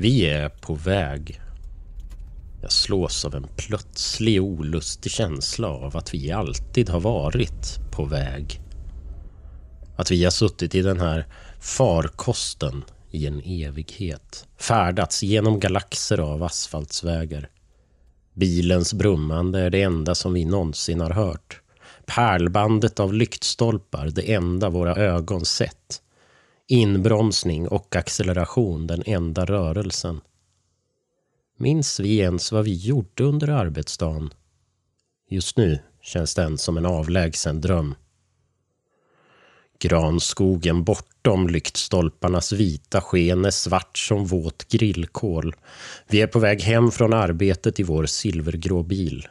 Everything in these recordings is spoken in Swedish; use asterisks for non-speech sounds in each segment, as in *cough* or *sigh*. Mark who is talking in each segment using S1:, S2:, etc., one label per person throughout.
S1: Vi är på väg. Jag slås av en plötslig olustig känsla av att vi alltid har varit på väg. Att vi har suttit i den här farkosten i en evighet. Färdats genom galaxer av asfaltsvägar. Bilens brummande är det enda som vi någonsin har hört. Pärlbandet av lyktstolpar, det enda våra ögon sett. Inbromsning och acceleration, den enda rörelsen. Minns vi ens vad vi gjorde under arbetsdagen? Just nu känns den som en avlägsen dröm. Granskogen bortom lyktstolparnas vita sken är svart som våt grillkol. Vi är på väg hem från arbetet i vår silvergrå bil.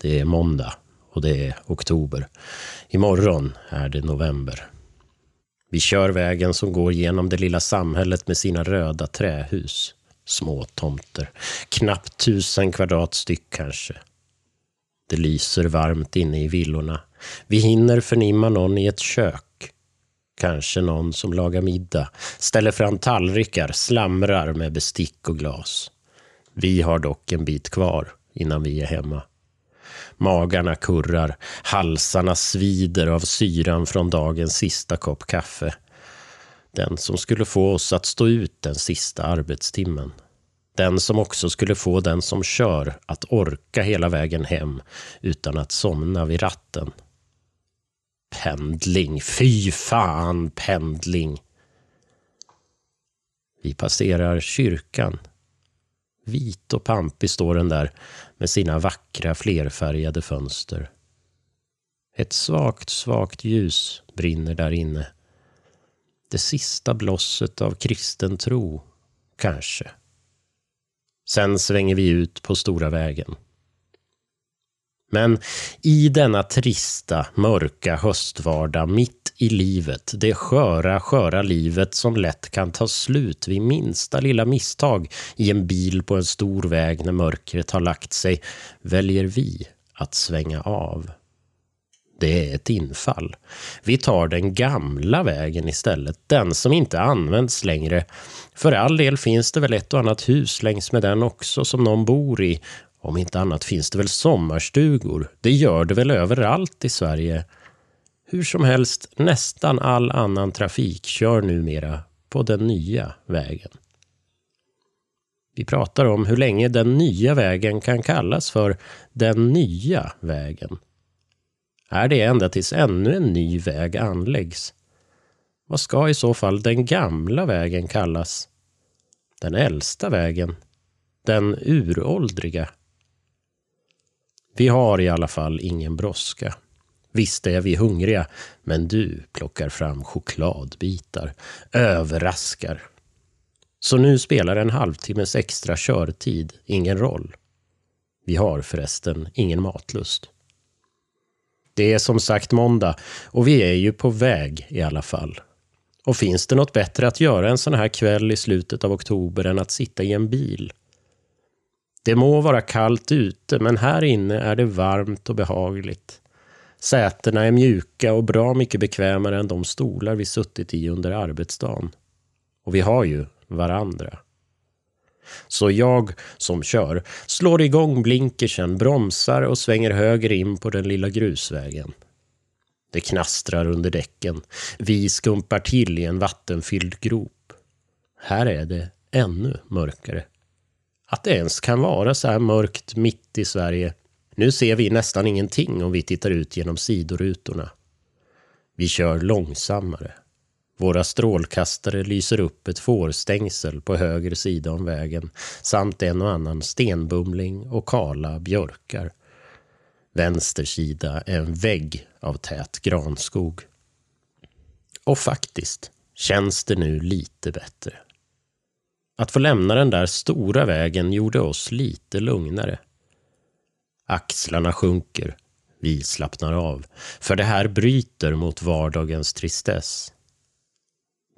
S1: Det är måndag och det är oktober. Imorgon är det november. Vi kör vägen som går genom det lilla samhället med sina röda trähus. Små tomter. Knappt tusen kvadrat styck kanske. Det lyser varmt inne i villorna. Vi hinner förnimma någon i ett kök. Kanske någon som lagar middag, ställer fram tallrikar, slamrar med bestick och glas. Vi har dock en bit kvar innan vi är hemma. Magarna kurrar, halsarna svider av syran från dagens sista kopp kaffe. Den som skulle få oss att stå ut den sista arbetstimmen. Den som också skulle få den som kör att orka hela vägen hem utan att somna vid ratten. Pendling, fy fan pendling. Vi passerar kyrkan. Vit och pampig står den där med sina vackra flerfärgade fönster. Ett svagt, svagt ljus brinner där inne. Det sista blosset av kristen tro, kanske. Sen svänger vi ut på stora vägen. Men i denna trista, mörka höstvardag mitt i livet, det sköra, sköra livet som lätt kan ta slut vid minsta lilla misstag i en bil på en stor väg när mörkret har lagt sig, väljer vi att svänga av. Det är ett infall. Vi tar den gamla vägen istället, den som inte används längre. För all del finns det väl ett och annat hus längs med den också som någon bor i om inte annat finns det väl sommarstugor. Det gör det väl överallt i Sverige. Hur som helst, nästan all annan trafik kör numera på den nya vägen. Vi pratar om hur länge den nya vägen kan kallas för den nya vägen. Är det ända tills ännu en ny väg anläggs? Vad ska i så fall den gamla vägen kallas? Den äldsta vägen? Den uråldriga? Vi har i alla fall ingen brådska. Visst är vi hungriga, men du plockar fram chokladbitar, överraskar. Så nu spelar en halvtimmes extra körtid ingen roll. Vi har förresten ingen matlust. Det är som sagt måndag och vi är ju på väg i alla fall. Och finns det något bättre att göra en sån här kväll i slutet av oktober än att sitta i en bil? Det må vara kallt ute, men här inne är det varmt och behagligt. Sätena är mjuka och bra mycket bekvämare än de stolar vi suttit i under arbetsdagen. Och vi har ju varandra. Så jag, som kör, slår igång blinkersen, bromsar och svänger höger in på den lilla grusvägen. Det knastrar under däcken. Vi skumpar till i en vattenfylld grop. Här är det ännu mörkare. Att det ens kan vara så här mörkt mitt i Sverige. Nu ser vi nästan ingenting om vi tittar ut genom sidorutorna. Vi kör långsammare. Våra strålkastare lyser upp ett fårstängsel på höger sida om vägen samt en och annan stenbumling och kala björkar. Vänster sida är en vägg av tät granskog. Och faktiskt känns det nu lite bättre. Att få lämna den där stora vägen gjorde oss lite lugnare. Axlarna sjunker. Vi slappnar av. För det här bryter mot vardagens tristess.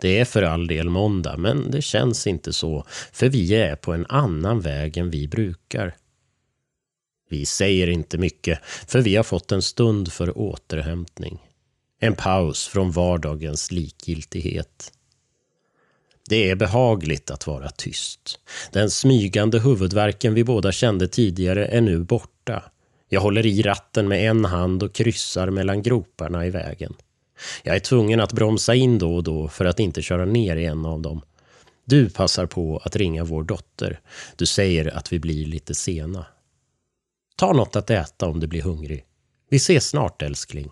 S1: Det är för all del måndag, men det känns inte så, för vi är på en annan väg än vi brukar. Vi säger inte mycket, för vi har fått en stund för återhämtning. En paus från vardagens likgiltighet. Det är behagligt att vara tyst. Den smygande huvudvärken vi båda kände tidigare är nu borta. Jag håller i ratten med en hand och kryssar mellan groparna i vägen. Jag är tvungen att bromsa in då och då för att inte köra ner i en av dem. Du passar på att ringa vår dotter. Du säger att vi blir lite sena. Ta något att äta om du blir hungrig. Vi ses snart älskling.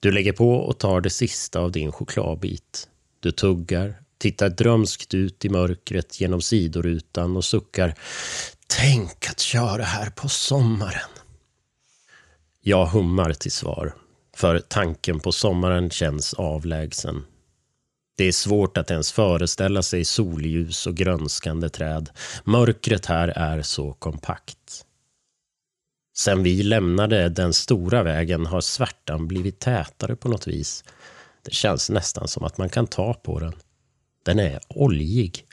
S1: Du lägger på och tar det sista av din chokladbit. Du tuggar, tittar drömskt ut i mörkret genom sidorutan och suckar. Tänk att köra här på sommaren. Jag hummar till svar, för tanken på sommaren känns avlägsen. Det är svårt att ens föreställa sig solljus och grönskande träd. Mörkret här är så kompakt. Sen vi lämnade den stora vägen har svärtan blivit tätare på något vis. Det känns nästan som att man kan ta på den. Den är oljig.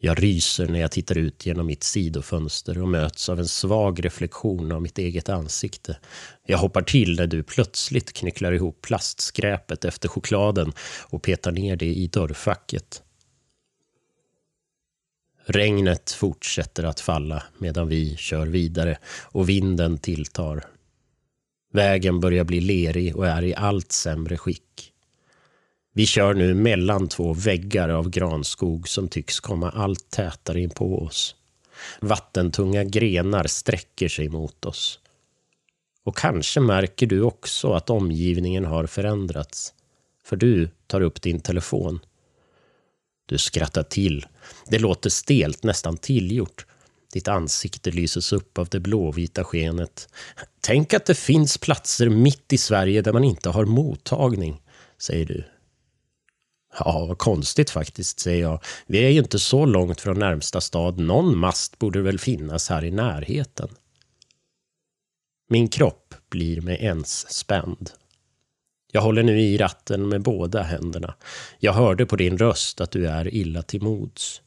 S1: Jag ryser när jag tittar ut genom mitt sidofönster och möts av en svag reflektion av mitt eget ansikte. Jag hoppar till när du plötsligt knycklar ihop plastskräpet efter chokladen och petar ner det i dörrfacket. Regnet fortsätter att falla medan vi kör vidare och vinden tilltar. Vägen börjar bli lerig och är i allt sämre skick. Vi kör nu mellan två väggar av granskog som tycks komma allt tätare in på oss. Vattentunga grenar sträcker sig mot oss. Och kanske märker du också att omgivningen har förändrats. För du tar upp din telefon. Du skrattar till. Det låter stelt, nästan tillgjort. Ditt ansikte lyses upp av det blåvita skenet. Tänk att det finns platser mitt i Sverige där man inte har mottagning, säger du. Ja, vad konstigt faktiskt, säger jag. Vi är ju inte så långt från närmsta stad. Någon mast borde väl finnas här i närheten. Min kropp blir med ens spänd. Jag håller nu i ratten med båda händerna. Jag hörde på din röst att du är illa till mods.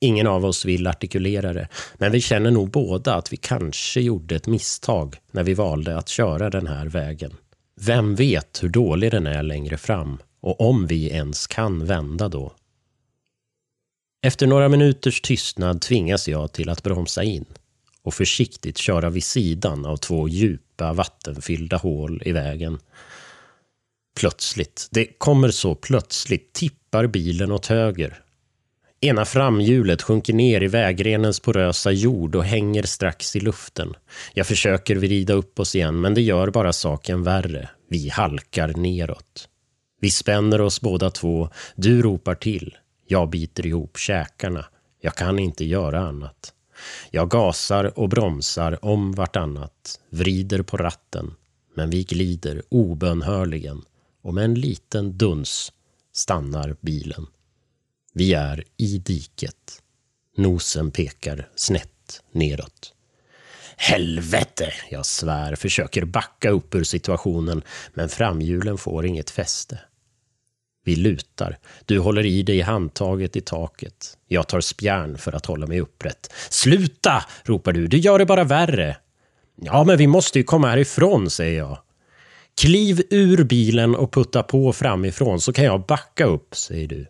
S1: Ingen av oss vill artikulera det, men vi känner nog båda att vi kanske gjorde ett misstag när vi valde att köra den här vägen. Vem vet hur dålig den är längre fram och om vi ens kan vända då. Efter några minuters tystnad tvingas jag till att bromsa in och försiktigt köra vid sidan av två djupa vattenfyllda hål i vägen. Plötsligt, det kommer så plötsligt, tippar bilen åt höger. Ena framhjulet sjunker ner i vägrenens porösa jord och hänger strax i luften. Jag försöker vrida upp oss igen, men det gör bara saken värre. Vi halkar neråt. Vi spänner oss båda två. Du ropar till. Jag biter ihop käkarna. Jag kan inte göra annat. Jag gasar och bromsar om vartannat, vrider på ratten, men vi glider obönhörligen och med en liten duns stannar bilen. Vi är i diket. Nosen pekar snett nedåt. Helvete! Jag svär, försöker backa upp ur situationen, men framhjulen får inget fäste. Vi lutar. Du håller i dig handtaget i taket. Jag tar spjärn för att hålla mig upprätt. Sluta! ropar du. Du gör det bara värre. Ja, men vi måste ju komma härifrån, säger jag. Kliv ur bilen och putta på framifrån så kan jag backa upp, säger du.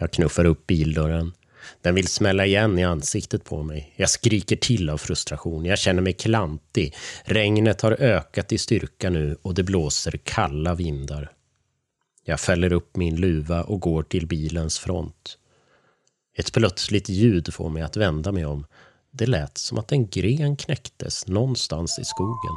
S1: Jag knuffar upp bildörren. Den vill smälla igen i ansiktet på mig. Jag skriker till av frustration. Jag känner mig klantig. Regnet har ökat i styrka nu och det blåser kalla vindar. Jag fäller upp min luva och går till bilens front. Ett plötsligt ljud får mig att vända mig om. Det lät som att en gren knäcktes någonstans i skogen.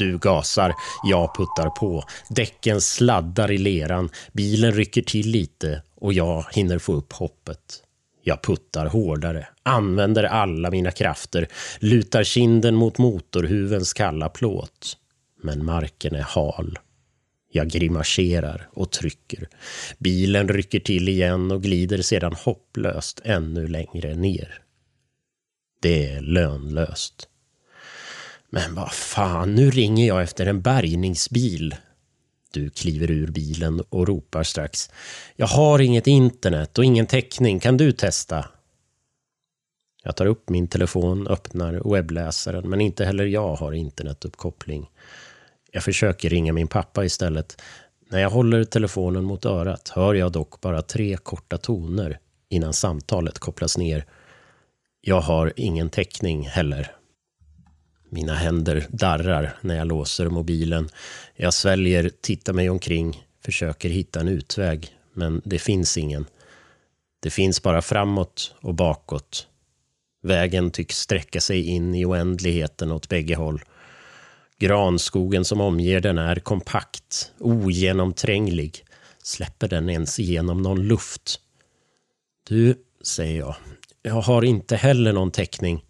S1: Du gasar, jag puttar på. Däcken sladdar i leran, bilen rycker till lite och jag hinner få upp hoppet. Jag puttar hårdare, använder alla mina krafter, lutar kinden mot motorhuvens kalla plåt. Men marken är hal. Jag grimaserar och trycker. Bilen rycker till igen och glider sedan hopplöst ännu längre ner. Det är lönlöst. Men vad fan, nu ringer jag efter en bärgningsbil. Du kliver ur bilen och ropar strax. Jag har inget internet och ingen täckning. Kan du testa? Jag tar upp min telefon, öppnar webbläsaren, men inte heller jag har internetuppkoppling. Jag försöker ringa min pappa istället. När jag håller telefonen mot örat hör jag dock bara tre korta toner innan samtalet kopplas ner. Jag har ingen täckning heller. Mina händer darrar när jag låser mobilen. Jag sväljer, tittar mig omkring, försöker hitta en utväg, men det finns ingen. Det finns bara framåt och bakåt. Vägen tycks sträcka sig in i oändligheten åt bägge håll. Granskogen som omger den är kompakt, ogenomtränglig. Släpper den ens igenom någon luft? Du, säger jag, jag har inte heller någon täckning.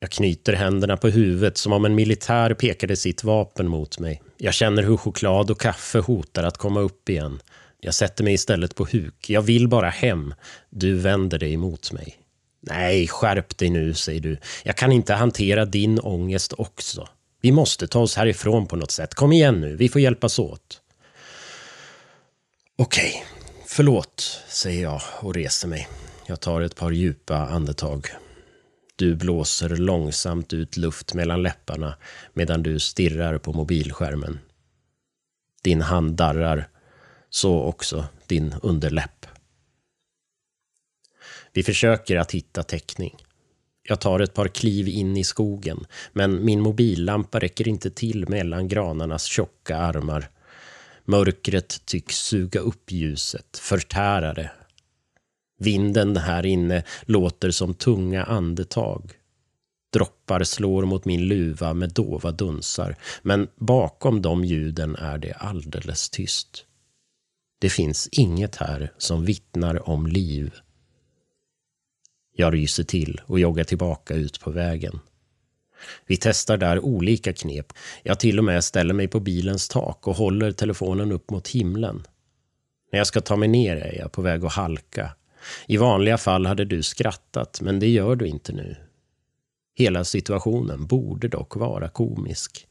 S1: Jag knyter händerna på huvudet som om en militär pekade sitt vapen mot mig. Jag känner hur choklad och kaffe hotar att komma upp igen. Jag sätter mig istället på huk. Jag vill bara hem. Du vänder dig mot mig. Nej, skärp dig nu, säger du. Jag kan inte hantera din ångest också. Vi måste ta oss härifrån på något sätt. Kom igen nu, vi får hjälpas åt. Okej, förlåt, säger jag och reser mig. Jag tar ett par djupa andetag. Du blåser långsamt ut luft mellan läpparna medan du stirrar på mobilskärmen. Din hand darrar, så också din underläpp. Vi försöker att hitta täckning. Jag tar ett par kliv in i skogen, men min mobillampa räcker inte till mellan granarnas tjocka armar. Mörkret tycks suga upp ljuset, förtära det. Vinden här inne låter som tunga andetag. Droppar slår mot min luva med dova dunsar, men bakom de ljuden är det alldeles tyst. Det finns inget här som vittnar om liv. Jag ryser till och joggar tillbaka ut på vägen. Vi testar där olika knep. Jag till och med ställer mig på bilens tak och håller telefonen upp mot himlen. När jag ska ta mig ner är jag på väg att halka. I vanliga fall hade du skrattat, men det gör du inte nu. Hela situationen borde dock vara komisk.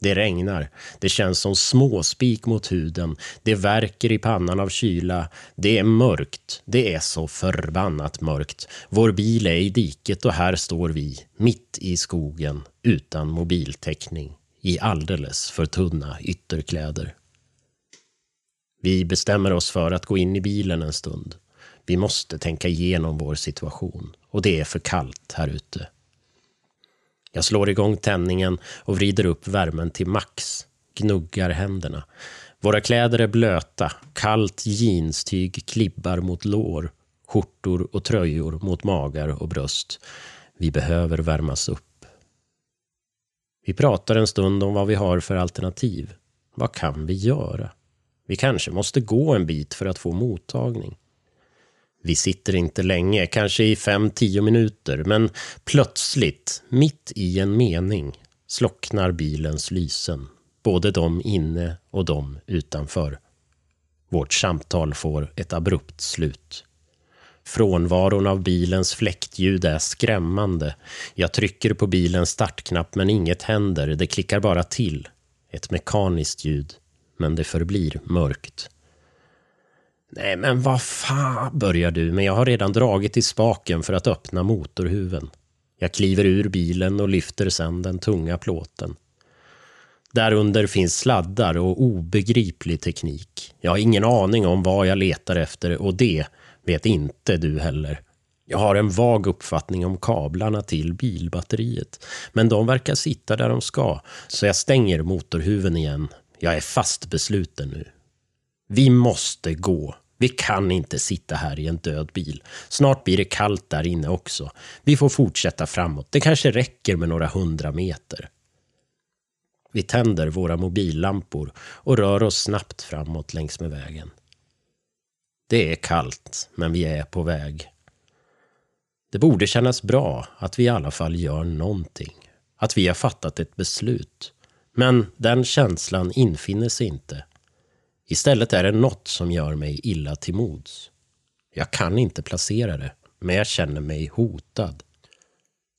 S1: Det regnar. Det känns som småspik mot huden. Det värker i pannan av kyla. Det är mörkt. Det är så förbannat mörkt. Vår bil är i diket och här står vi, mitt i skogen, utan mobiltäckning, i alldeles för tunna ytterkläder. Vi bestämmer oss för att gå in i bilen en stund. Vi måste tänka igenom vår situation och det är för kallt här ute. Jag slår igång tändningen och vrider upp värmen till max. Gnuggar händerna. Våra kläder är blöta. Kallt jeanstyg klibbar mot lår. Skjortor och tröjor mot magar och bröst. Vi behöver värmas upp. Vi pratar en stund om vad vi har för alternativ. Vad kan vi göra? Vi kanske måste gå en bit för att få mottagning. Vi sitter inte länge, kanske i fem, tio minuter, men plötsligt, mitt i en mening, slocknar bilens lysen. Både de inne och de utanför. Vårt samtal får ett abrupt slut. Frånvaron av bilens fläktljud är skrämmande. Jag trycker på bilens startknapp men inget händer, det klickar bara till. Ett mekaniskt ljud, men det förblir mörkt. Nej, men vad fan, börjar du, men jag har redan dragit i spaken för att öppna motorhuven. Jag kliver ur bilen och lyfter sedan den tunga plåten. Därunder finns sladdar och obegriplig teknik. Jag har ingen aning om vad jag letar efter och det vet inte du heller. Jag har en vag uppfattning om kablarna till bilbatteriet, men de verkar sitta där de ska, så jag stänger motorhuven igen. Jag är fast besluten nu. Vi måste gå. Vi kan inte sitta här i en död bil. Snart blir det kallt där inne också. Vi får fortsätta framåt. Det kanske räcker med några hundra meter. Vi tänder våra mobillampor och rör oss snabbt framåt längs med vägen. Det är kallt, men vi är på väg. Det borde kännas bra att vi i alla fall gör någonting. Att vi har fattat ett beslut. Men den känslan infinner sig inte. Istället är det något som gör mig illa till mods. Jag kan inte placera det, men jag känner mig hotad.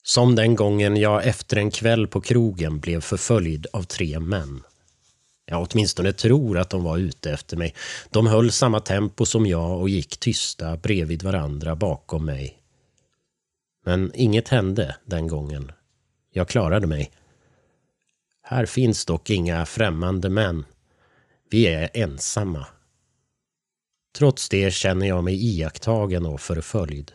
S1: Som den gången jag efter en kväll på krogen blev förföljd av tre män. Jag åtminstone tror att de var ute efter mig. De höll samma tempo som jag och gick tysta bredvid varandra bakom mig. Men inget hände den gången. Jag klarade mig. Här finns dock inga främmande män. Vi är ensamma. Trots det känner jag mig iakttagen och förföljd.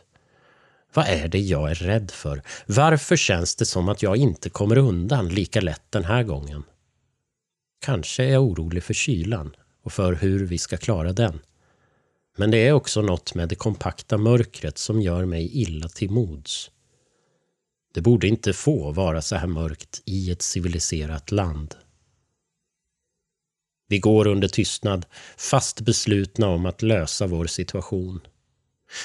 S1: Vad är det jag är rädd för? Varför känns det som att jag inte kommer undan lika lätt den här gången? Kanske är jag orolig för kylan och för hur vi ska klara den. Men det är också något med det kompakta mörkret som gör mig illa till mods. Det borde inte få vara så här mörkt i ett civiliserat land. Vi går under tystnad, fast beslutna om att lösa vår situation.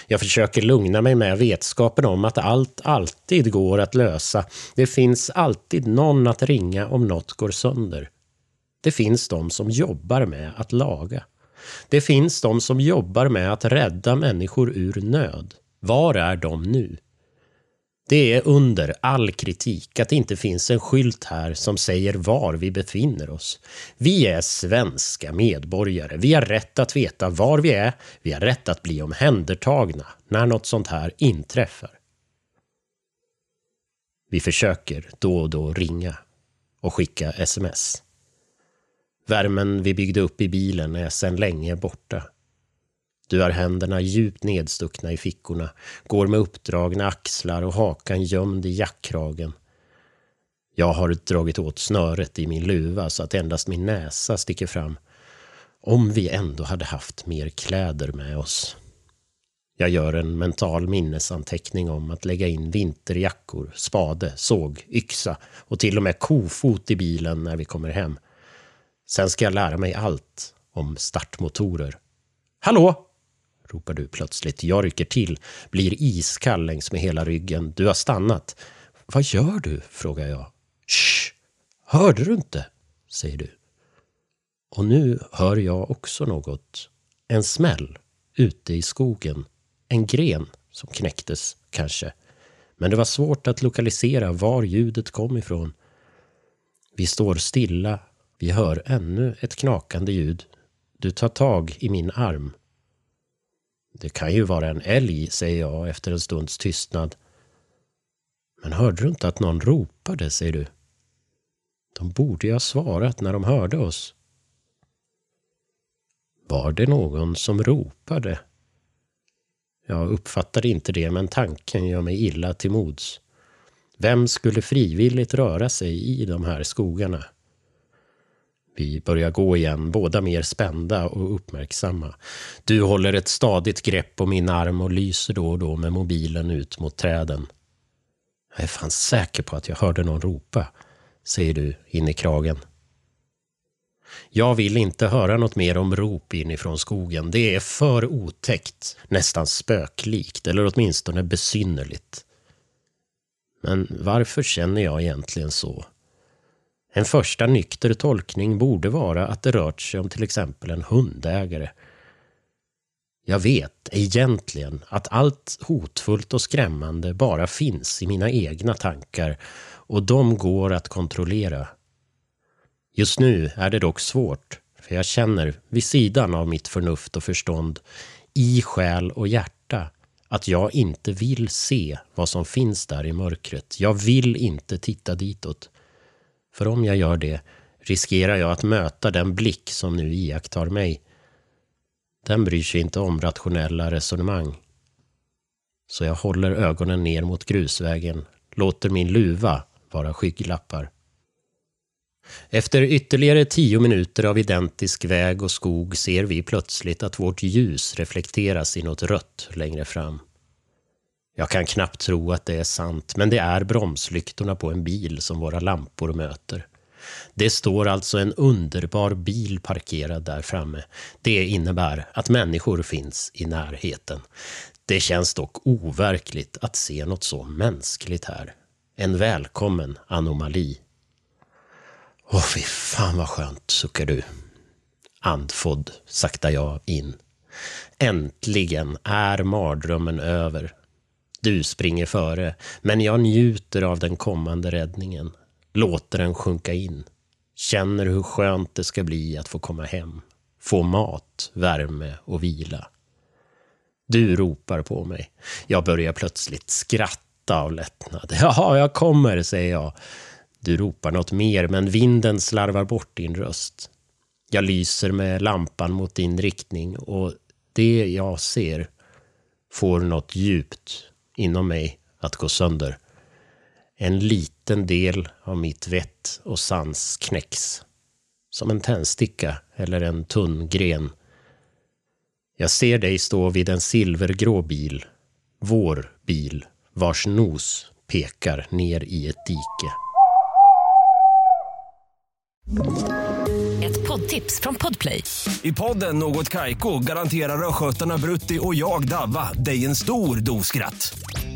S1: Jag försöker lugna mig med vetskapen om att allt alltid går att lösa. Det finns alltid någon att ringa om något går sönder. Det finns de som jobbar med att laga. Det finns de som jobbar med att rädda människor ur nöd. Var är de nu? Det är under all kritik att det inte finns en skylt här som säger var vi befinner oss. Vi är svenska medborgare. Vi har rätt att veta var vi är. Vi har rätt att bli omhändertagna när något sånt här inträffar. Vi försöker då och då ringa och skicka sms. Värmen vi byggde upp i bilen är sedan länge borta. Du har händerna djupt nedstuckna i fickorna, går med uppdragna axlar och hakan gömd i jackkragen. Jag har dragit åt snöret i min luva så att endast min näsa sticker fram. Om vi ändå hade haft mer kläder med oss. Jag gör en mental minnesanteckning om att lägga in vinterjackor, spade, såg, yxa och till och med kofot i bilen när vi kommer hem. Sen ska jag lära mig allt om startmotorer. Hallå! Ropar du plötsligt. Jag rycker till, blir iskall längs med hela ryggen. Du har stannat. Vad gör du? frågar jag. Shh! Hörde du inte? säger du. Och nu hör jag också något. En smäll ute i skogen. En gren som knäcktes, kanske. Men det var svårt att lokalisera var ljudet kom ifrån. Vi står stilla. Vi hör ännu ett knakande ljud. Du tar tag i min arm det kan ju vara en älg, säger jag efter en stunds tystnad. Men hörde du inte att någon ropade, säger du. De borde ju ha svarat när de hörde oss. Var det någon som ropade? Jag uppfattade inte det, men tanken gör mig illa till mods. Vem skulle frivilligt röra sig i de här skogarna? Vi börjar gå igen, båda mer spända och uppmärksamma. Du håller ett stadigt grepp om min arm och lyser då och då med mobilen ut mot träden. Jag är fan säker på att jag hörde någon ropa, säger du in i kragen. Jag vill inte höra något mer om rop inifrån skogen. Det är för otäckt, nästan spöklikt eller åtminstone besynnerligt. Men varför känner jag egentligen så? En första nykter tolkning borde vara att det rört sig om till exempel en hundägare. Jag vet egentligen att allt hotfullt och skrämmande bara finns i mina egna tankar och de går att kontrollera. Just nu är det dock svårt, för jag känner vid sidan av mitt förnuft och förstånd, i själ och hjärta, att jag inte vill se vad som finns där i mörkret. Jag vill inte titta ditåt. För om jag gör det riskerar jag att möta den blick som nu iakttar mig. Den bryr sig inte om rationella resonemang. Så jag håller ögonen ner mot grusvägen, låter min luva vara skygglappar. Efter ytterligare tio minuter av identisk väg och skog ser vi plötsligt att vårt ljus reflekteras i något rött längre fram. Jag kan knappt tro att det är sant, men det är bromslyktorna på en bil som våra lampor möter. Det står alltså en underbar bil parkerad där framme. Det innebär att människor finns i närheten. Det känns dock overkligt att se något så mänskligt här. En välkommen anomali. Åh, fy fan vad skönt, suckar du. Andfådd saktar jag in. Äntligen är mardrömmen över. Du springer före, men jag njuter av den kommande räddningen. Låter den sjunka in. Känner hur skönt det ska bli att få komma hem. Få mat, värme och vila. Du ropar på mig. Jag börjar plötsligt skratta av lättnad. *laughs* Jaha, jag kommer, säger jag. Du ropar något mer, men vinden slarvar bort din röst. Jag lyser med lampan mot din riktning och det jag ser får något djupt inom mig att gå sönder. En liten del av mitt vett och sans knäcks. Som en tändsticka eller en tunn gren. Jag ser dig stå vid en silvergrå bil. Vår bil, vars nos pekar ner i ett dike.
S2: Ett poddtips från Podplay.
S3: I podden Något Kaiko garanterar östgötarna Brutti och jag, Davva, dig en stor dos skratt.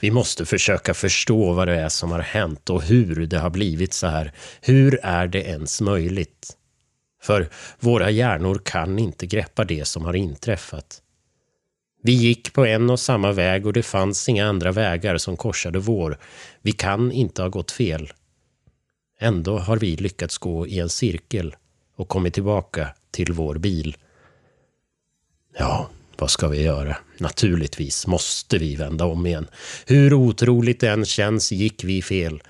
S1: Vi måste försöka förstå vad det är som har hänt och hur det har blivit så här. Hur är det ens möjligt? För våra hjärnor kan inte greppa det som har inträffat. Vi gick på en och samma väg och det fanns inga andra vägar som korsade vår. Vi kan inte ha gått fel. Ändå har vi lyckats gå i en cirkel och kommit tillbaka till vår bil. Ja, vad ska vi göra? Naturligtvis måste vi vända om igen. Hur otroligt det än känns gick vi fel.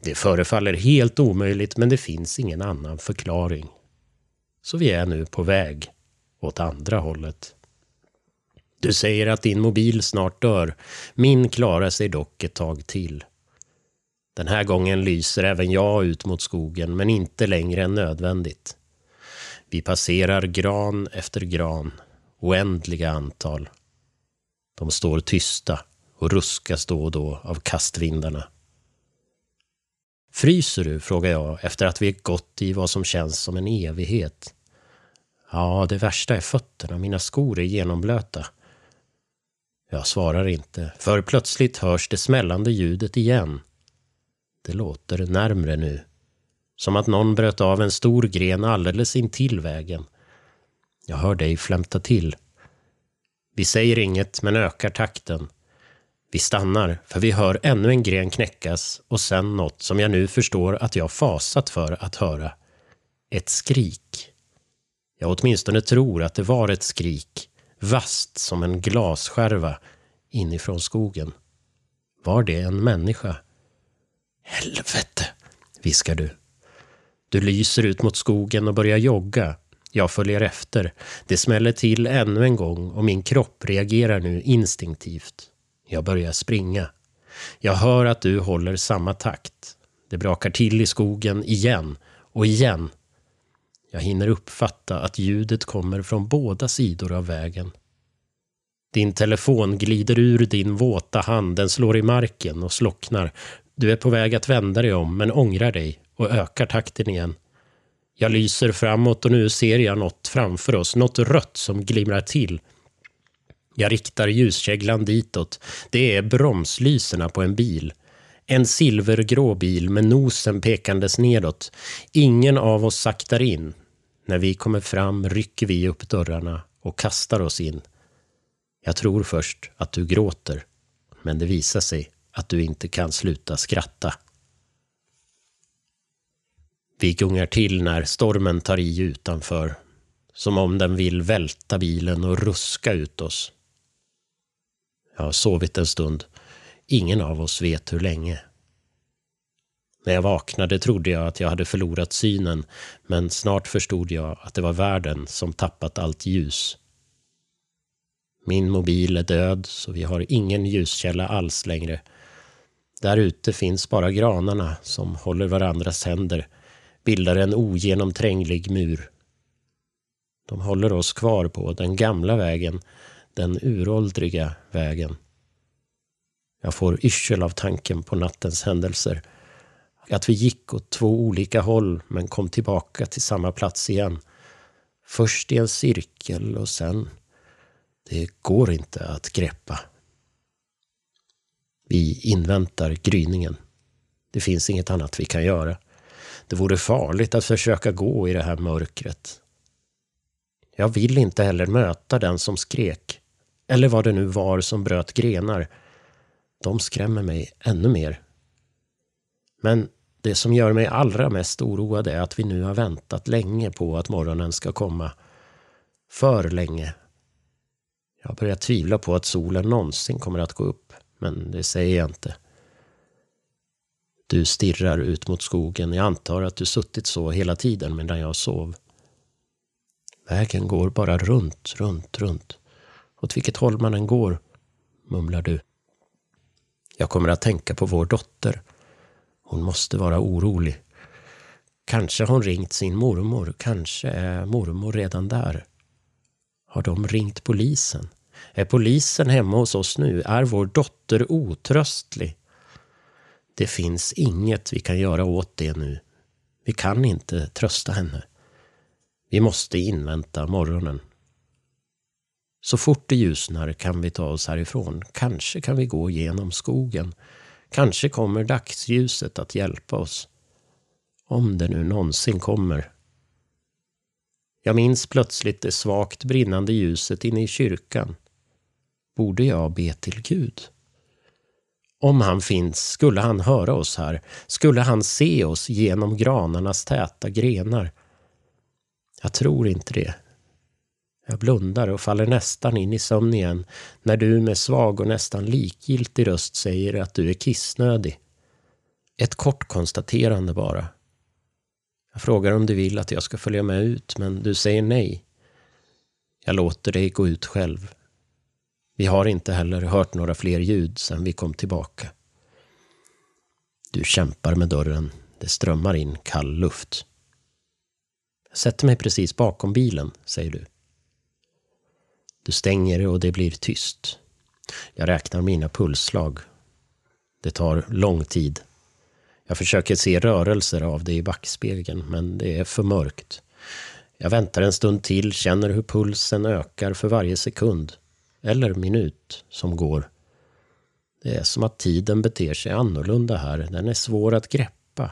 S1: Det förefaller helt omöjligt, men det finns ingen annan förklaring. Så vi är nu på väg åt andra hållet. Du säger att din mobil snart dör. Min klarar sig dock ett tag till. Den här gången lyser även jag ut mot skogen, men inte längre än nödvändigt. Vi passerar gran efter gran, oändliga antal. De står tysta och ruskas då och då av kastvindarna. Fryser du? frågar jag efter att vi gått i vad som känns som en evighet. Ja, det värsta är fötterna. Mina skor är genomblöta. Jag svarar inte, för plötsligt hörs det smällande ljudet igen. Det låter närmre nu. Som att någon bröt av en stor gren alldeles intill vägen. Jag hör dig flämta till. Vi säger inget, men ökar takten. Vi stannar, för vi hör ännu en gren knäckas och sen något som jag nu förstår att jag fasat för att höra. Ett skrik. Jag åtminstone tror att det var ett skrik, vast som en glasskärva inifrån skogen. Var det en människa? Helvete, viskar du. Du lyser ut mot skogen och börjar jogga. Jag följer efter. Det smäller till ännu en gång och min kropp reagerar nu instinktivt. Jag börjar springa. Jag hör att du håller samma takt. Det brakar till i skogen igen och igen. Jag hinner uppfatta att ljudet kommer från båda sidor av vägen. Din telefon glider ur din våta hand, den slår i marken och slocknar. Du är på väg att vända dig om, men ångrar dig och ökar takten igen. Jag lyser framåt och nu ser jag något framför oss, något rött som glimrar till. Jag riktar ljuskäglan ditåt. Det är bromslyserna på en bil. En silvergrå bil med nosen pekandes nedåt. Ingen av oss saktar in. När vi kommer fram rycker vi upp dörrarna och kastar oss in. Jag tror först att du gråter, men det visar sig att du inte kan sluta skratta. Vi gungar till när stormen tar i utanför, som om den vill välta bilen och ruska ut oss. Jag har sovit en stund. Ingen av oss vet hur länge. När jag vaknade trodde jag att jag hade förlorat synen, men snart förstod jag att det var världen som tappat allt ljus. Min mobil är död, så vi har ingen ljuskälla alls längre. Där ute finns bara granarna som håller varandras händer, bildar en ogenomtränglig mur. De håller oss kvar på den gamla vägen, den uråldriga vägen. Jag får yrsel av tanken på nattens händelser. Att vi gick åt två olika håll men kom tillbaka till samma plats igen. Först i en cirkel och sen... Det går inte att greppa. Vi inväntar gryningen. Det finns inget annat vi kan göra. Det vore farligt att försöka gå i det här mörkret. Jag vill inte heller möta den som skrek. Eller vad det nu var som bröt grenar. De skrämmer mig ännu mer. Men det som gör mig allra mest oroad är att vi nu har väntat länge på att morgonen ska komma. För länge. Jag börjar tvivla på att solen någonsin kommer att gå upp, men det säger jag inte. Du stirrar ut mot skogen. Jag antar att du suttit så hela tiden medan jag sov. Vägen går bara runt, runt, runt. Åt vilket håll man än går, mumlar du. Jag kommer att tänka på vår dotter. Hon måste vara orolig. Kanske har hon ringt sin mormor. Kanske är mormor redan där. Har de ringt polisen? Är polisen hemma hos oss nu? Är vår dotter otröstlig? Det finns inget vi kan göra åt det nu. Vi kan inte trösta henne. Vi måste invänta morgonen. Så fort det ljusnar kan vi ta oss härifrån. Kanske kan vi gå genom skogen. Kanske kommer dagsljuset att hjälpa oss. Om det nu någonsin kommer. Jag minns plötsligt det svagt brinnande ljuset inne i kyrkan. Borde jag be till Gud? Om han finns, skulle han höra oss här? Skulle han se oss genom granarnas täta grenar? Jag tror inte det. Jag blundar och faller nästan in i sömn igen när du med svag och nästan likgiltig röst säger att du är kissnödig. Ett kort konstaterande bara. Jag frågar om du vill att jag ska följa med ut, men du säger nej. Jag låter dig gå ut själv. Vi har inte heller hört några fler ljud sedan vi kom tillbaka. Du kämpar med dörren. Det strömmar in kall luft. Jag sätter mig precis bakom bilen, säger du. Du stänger och det blir tyst. Jag räknar mina pulsslag. Det tar lång tid. Jag försöker se rörelser av det i backspegeln, men det är för mörkt. Jag väntar en stund till, känner hur pulsen ökar för varje sekund eller minut som går. Det är som att tiden beter sig annorlunda här. Den är svår att greppa.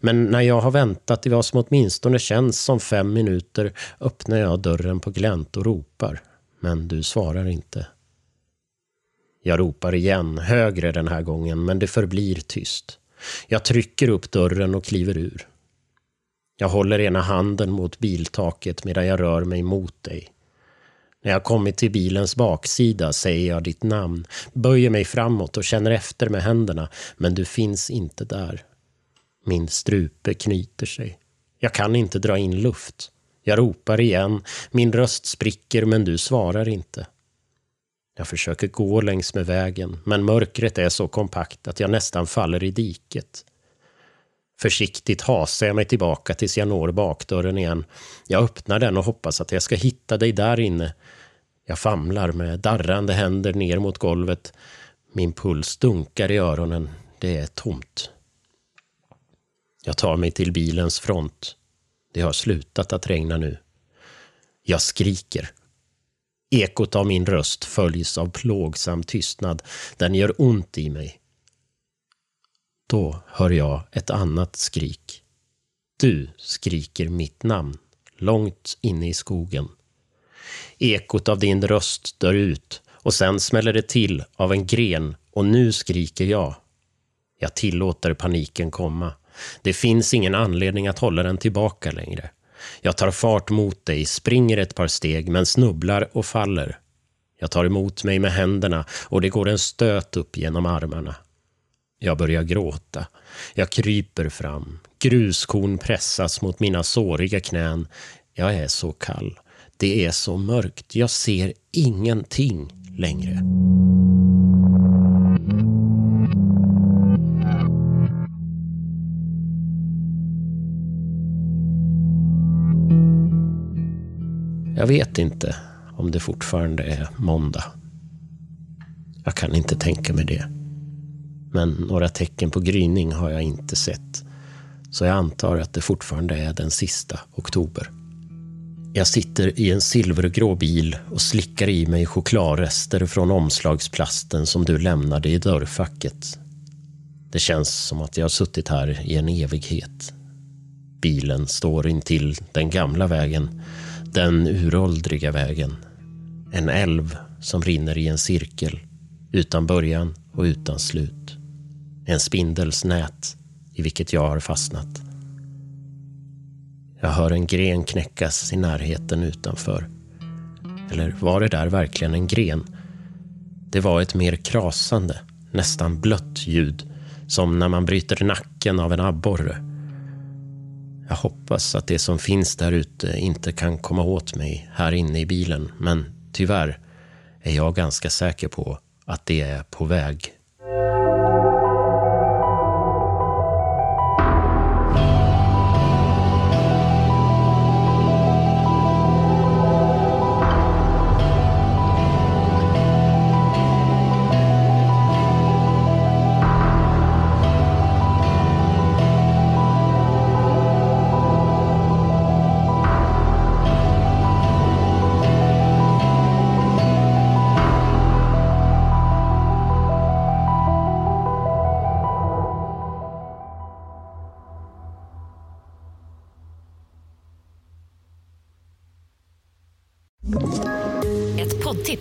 S1: Men när jag har väntat i vad som åtminstone känns som fem minuter öppnar jag dörren på glänt och ropar. Men du svarar inte. Jag ropar igen, högre den här gången, men det förblir tyst. Jag trycker upp dörren och kliver ur. Jag håller ena handen mot biltaket medan jag rör mig mot dig. När jag kommit till bilens baksida säger jag ditt namn, böjer mig framåt och känner efter med händerna, men du finns inte där. Min strupe knyter sig. Jag kan inte dra in luft. Jag ropar igen, min röst spricker men du svarar inte. Jag försöker gå längs med vägen, men mörkret är så kompakt att jag nästan faller i diket. Försiktigt hasar jag mig tillbaka tills jag når bakdörren igen. Jag öppnar den och hoppas att jag ska hitta dig där inne. Jag famlar med darrande händer ner mot golvet. Min puls dunkar i öronen. Det är tomt. Jag tar mig till bilens front. Det har slutat att regna nu. Jag skriker. Ekot av min röst följs av plågsam tystnad. Den gör ont i mig. Då hör jag ett annat skrik. Du skriker mitt namn, långt inne i skogen. Ekot av din röst dör ut och sen smäller det till av en gren och nu skriker jag. Jag tillåter paniken komma. Det finns ingen anledning att hålla den tillbaka längre. Jag tar fart mot dig, springer ett par steg men snubblar och faller. Jag tar emot mig med händerna och det går en stöt upp genom armarna. Jag börjar gråta. Jag kryper fram. Gruskorn pressas mot mina såriga knän. Jag är så kall. Det är så mörkt. Jag ser ingenting längre. Jag vet inte om det fortfarande är måndag. Jag kan inte tänka mig det. Men några tecken på gryning har jag inte sett. Så jag antar att det fortfarande är den sista oktober. Jag sitter i en silvergrå bil och slickar i mig chokladrester från omslagsplasten som du lämnade i dörrfacket. Det känns som att jag har suttit här i en evighet. Bilen står intill den gamla vägen, den uråldriga vägen. En älv som rinner i en cirkel, utan början och utan slut. En spindels nät i vilket jag har fastnat. Jag hör en gren knäckas i närheten utanför. Eller var det där verkligen en gren? Det var ett mer krasande, nästan blött ljud, som när man bryter nacken av en abborre. Jag hoppas att det som finns där ute inte kan komma åt mig här inne i bilen, men tyvärr är jag ganska säker på att det är på väg